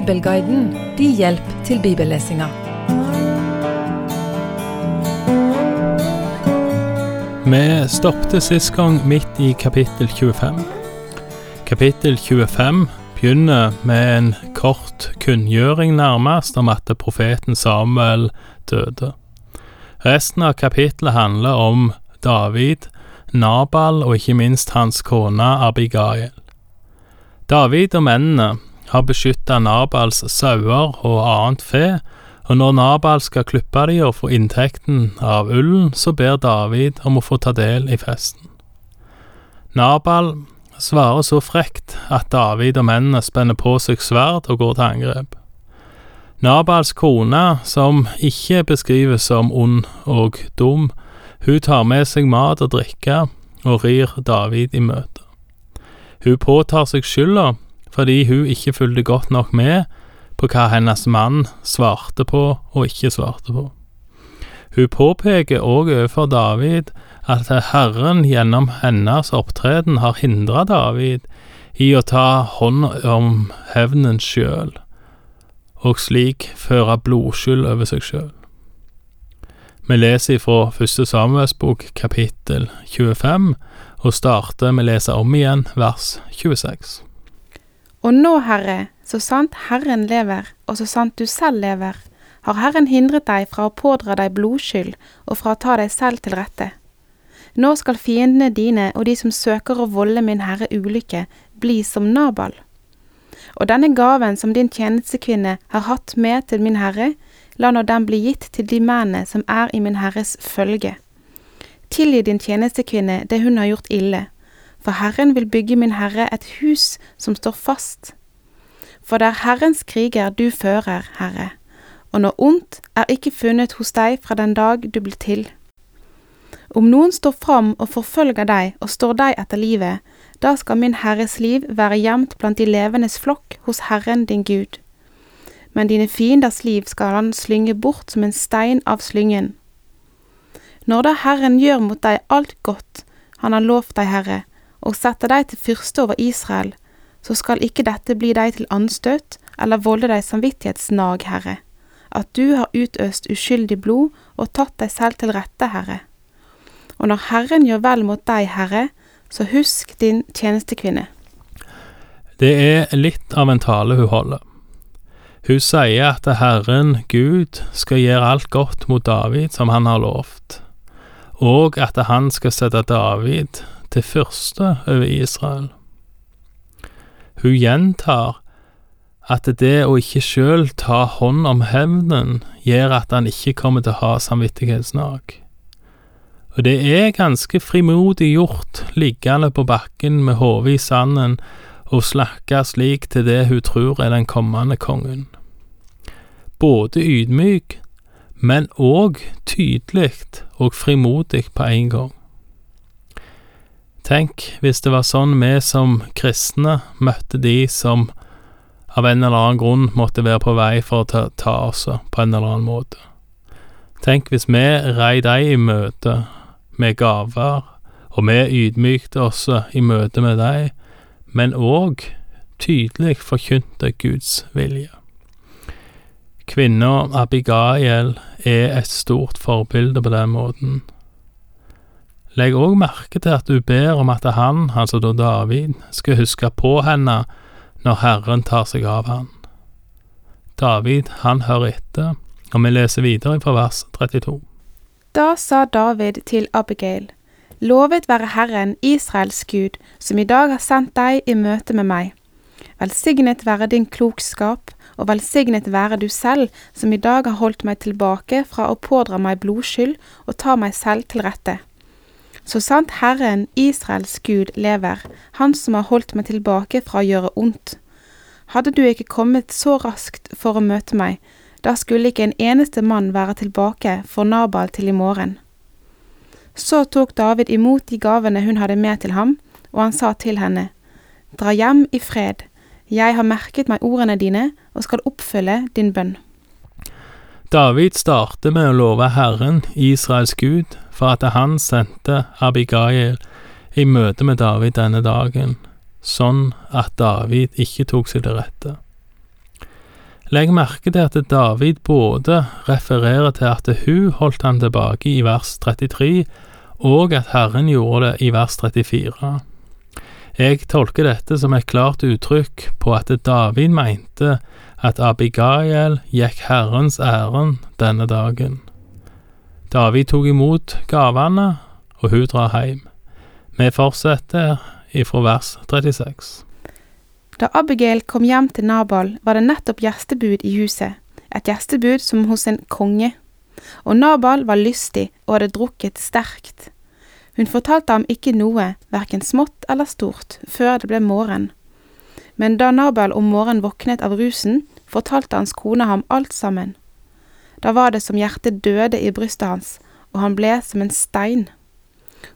Bibelguiden din hjelp til bibellesinga. Vi stoppet sist gang midt i kapittel 25. Kapittel 25 begynner med en kort kunngjøring nærmest om at profeten Samuel døde. Resten av kapittelet handler om David, Nabal og ikke minst hans kone Abigail. David og mennene har beskytta Nabals sauer og annet fe, og når Nabal skal klippe de og få inntekten av ullen, så ber David om å få ta del i festen. Nabal svarer så frekt at David og mennene spenner på seg sverd og går til angrep. Nabals kone, som ikke beskrives som ond og dum, hun tar med seg mat og drikke og rir David i møte. Hun påtar seg skylda fordi hun ikke fulgte godt nok med på hva hennes mann svarte på og ikke svarte på. Hun påpeker òg overfor David at Herren gjennom hennes opptreden har hindra David i å ta hånd om hevnen sjøl, og slik føre blodskyld over seg sjøl. Vi leser fra første Samuels kapittel 25, og starter med å lese om igjen vers 26. Og nå, Herre, så sant Herren lever, og så sant du selv lever, har Herren hindret deg fra å pådra deg blodskyld og fra å ta deg selv til rette. Nå skal fiendene dine og de som søker å volde min Herre ulykke, bli som Nabal. Og denne gaven som din tjenestekvinne har hatt med til min Herre, la nå den bli gitt til de mennene som er i min Herres følge. Tilgi din tjenestekvinne det hun har gjort ille, for Herren vil bygge min Herre et hus som står fast. For det er Herrens kriger du fører, Herre, og noe ondt er ikke funnet hos deg fra den dag du blir til. Om noen står fram og forfølger deg og står deg etter livet, da skal min Herres liv være gjemt blant de levendes flokk hos Herren din Gud. Men dine fienders liv skal han slynge bort som en stein av slyngen. Når da Herren gjør mot deg alt godt han har lovt deg, Herre, og setter deg til fyrste over Israel, så skal ikke dette bli deg til anstøt eller volde deg samvittighetsnag, Herre, at du har utøst uskyldig blod og tatt deg selv til rette, Herre. Og når Herren gjør vel mot deg, Herre, så husk din tjenestekvinne. Det er litt av en tale hun holder. Hun sier at Herren Gud skal gjøre alt godt mot David som han har lovt, og at han skal sette David til fyrste over Israel. Hun gjentar at det å ikke sjøl ta hånd om hevnen gjør at han ikke kommer til å ha samvittighetsnag. Og det er ganske frimodig gjort, liggende på bakken med hodet i sanden, og slakke slik til det hun tror er den kommende kongen. Både ydmyk, men òg tydelig og frimodig på en gang. Tenk hvis det var sånn vi som kristne møtte de som av en eller annen grunn måtte være på vei for å ta, ta oss på en eller annen måte. Tenk hvis vi rei dem i møte med gaver, og vi ydmykte oss i møte med dem, men òg tydelig forkynte Guds vilje. Kvinna Abigail er et stort forbilde på den måten. Legg òg merke til at du ber om at han, altså da David, skal huske på henne når Herren tar seg av han. David, han hører etter, og vi leser videre fra vers 32. Da sa David til Abigail, Lovet være Herren, Israels Gud, som i dag har sendt deg i møte med meg. Velsignet være din klokskap, og velsignet være du selv, som i dag har holdt meg tilbake fra å pådra meg blodskyld og ta meg selv til rette. Så sant Herren, Israels Gud, lever, Han som har holdt meg tilbake fra å gjøre ondt. Hadde du ikke kommet så raskt for å møte meg, da skulle ikke en eneste mann være tilbake for Nabal til i morgen. Så tok David imot de gavene hun hadde med til ham, og han sa til henne, Dra hjem i fred, jeg har merket meg ordene dine og skal oppfylle din bønn. David starter med å love Herren, Israels Gud, for at han sendte Abigail i møte med David denne dagen, sånn at David ikke tok seg til rette. Legg merke til at David både refererer til at hun holdt han tilbake i vers 33, og at Herren gjorde det i vers 34. Jeg tolker dette som et klart uttrykk på at David mente at Abigail gikk Herrens ærend denne dagen. David tok imot gavene, og hun drar hjem. Vi fortsetter ifra vers 36. Da Abigail kom hjem til Nabal, var det nettopp gjestebud i huset, et gjestebud som hos en konge. Og Nabal var lystig og hadde drukket sterkt. Hun fortalte ham ikke noe, hverken smått eller stort, før det ble morgen. Men da Nabal om morgenen våknet av rusen, fortalte hans kone ham alt sammen. Da var det som hjertet døde i brystet hans, og han ble som en stein.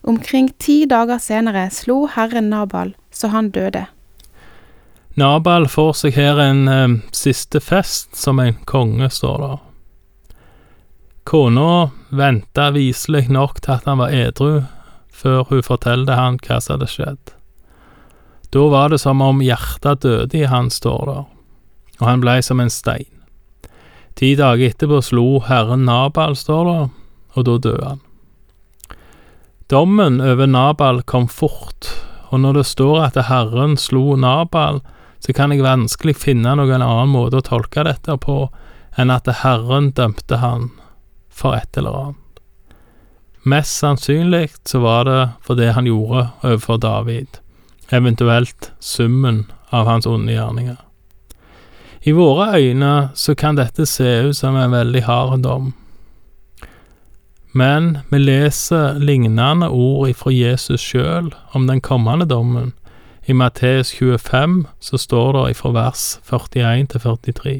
Omkring ti dager senere slo herren Nabal, så han døde. Nabal får seg her en eh, siste fest som en konge, står det. Kona venta viselig nok til at han var edru, før hun fortalte han hva som hadde skjedd. Da var det som om hjertet døde i han, står der, og han blei som en stein. Ti dager etterpå slo herren Nabal, står det, og da døde han. Dommen over Nabal kom fort, og når det står at herren slo Nabal, så kan jeg vanskelig finne noen annen måte å tolke dette på enn at herren dømte han for et eller annet. Mest sannsynlig så var det for det han gjorde overfor David, eventuelt summen av hans onde gjerninger. I våre øyne så kan dette se ut som en veldig hard dom. Men vi leser lignende ord ifra Jesus sjøl om den kommende dommen. I Matteus 25 så står det ifra vers 41 til 43.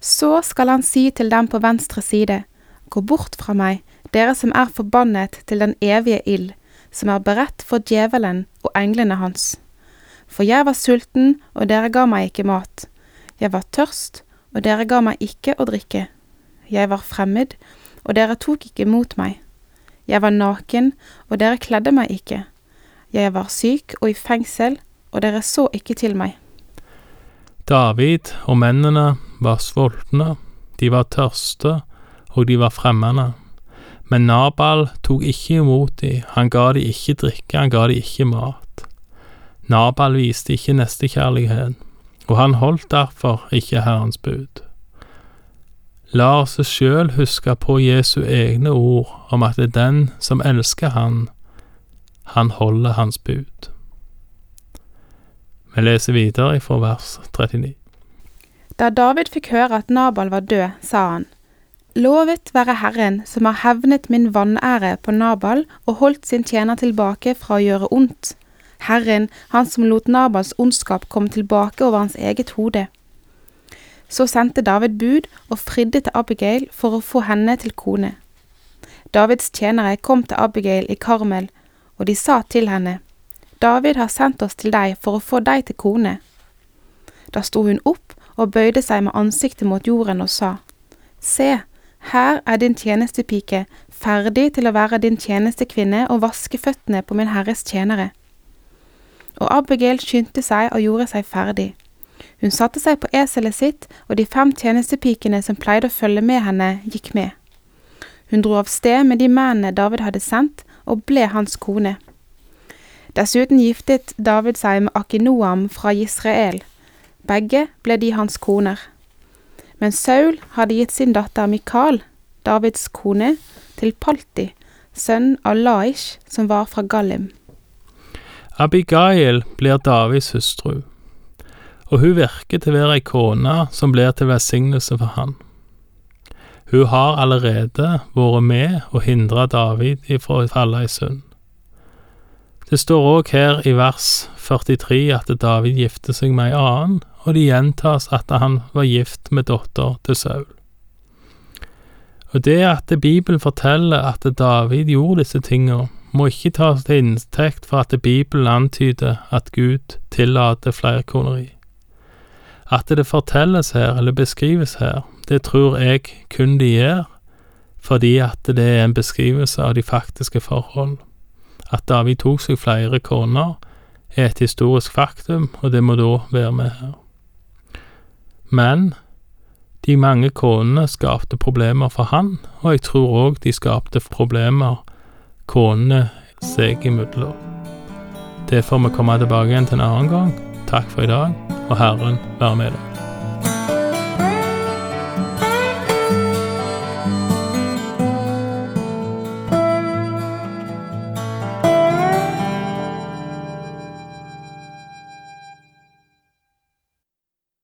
Så skal han si til dem på venstre side, Gå bort fra meg, dere som er forbannet til den evige ild, som er beredt for djevelen og englene hans. For jeg var sulten, og dere ga meg ikke mat. Jeg var tørst, og dere ga meg ikke å drikke. Jeg var fremmed, og dere tok ikke mot meg. Jeg var naken, og dere kledde meg ikke. Jeg var syk og i fengsel, og dere så ikke til meg. David og mennene var sultne, de var tørste, og de var fremmede. Men Nabal tok ikke imot dem, han ga dem ikke drikke, han ga dem ikke mat. Nabal viste ikke nestekjærlighet, og han holdt derfor ikke Herrens bud. La oss sjøl huske på Jesu egne ord om at det er den som elsker Han, han holder Hans bud. Vi leser videre fra vers 39. Da David fikk høre at Nabal var død, sa han, Lovet være Herren som har hevnet min vanære på Nabal og holdt sin tjener tilbake fra å gjøre ondt. Herren, han som lot Nabals ondskap komme tilbake over hans eget hode. Så sendte David bud og fridde til Abigail for å få henne til kone. Davids tjenere kom til Abigail i Karmel, og de sa til henne, David har sendt oss til deg for å få deg til kone. Da sto hun opp og bøyde seg med ansiktet mot jorden og sa, Se, her er din tjenestepike, ferdig til å være din tjenestekvinne og vaske føttene på min herres tjenere. Og Abigail skyndte seg og gjorde seg ferdig. Hun satte seg på eselet sitt, og de fem tjenestepikene som pleide å følge med henne, gikk med. Hun dro av sted med de mennene David hadde sendt, og ble hans kone. Dessuten giftet David seg med Akinoam fra Israel. Begge ble de hans koner. Men Saul hadde gitt sin datter Mikal, Davids kone, til Palti, sønn av Laish, som var fra Gallim. Abigail blir Davids hustru, og hun virker til å være ei kone som blir til velsignelse for han. Hun har allerede vært med og hindra David ifra å falle i synd. Det står òg her i vers 43 at David gifter seg med ei annen, og det gjentas at han var gift med datter til Saul. Og det at Bibelen forteller at David gjorde disse tingene, må ikke tas til inntekt for at Bibelen antyder at Gud tillater flerkoneri. At det fortelles her, eller beskrives her, det tror jeg kun de gjør, fordi at det er en beskrivelse av de faktiske forhold. At David tok seg flere koner, er et historisk faktum, og det må da være med her. Men De mange konene skapte problemer for han, og jeg tror òg de skapte problemer konene seg imellom. Det får vi komme tilbake igjen til en annen gang. Takk for i dag, og Herren være med deg.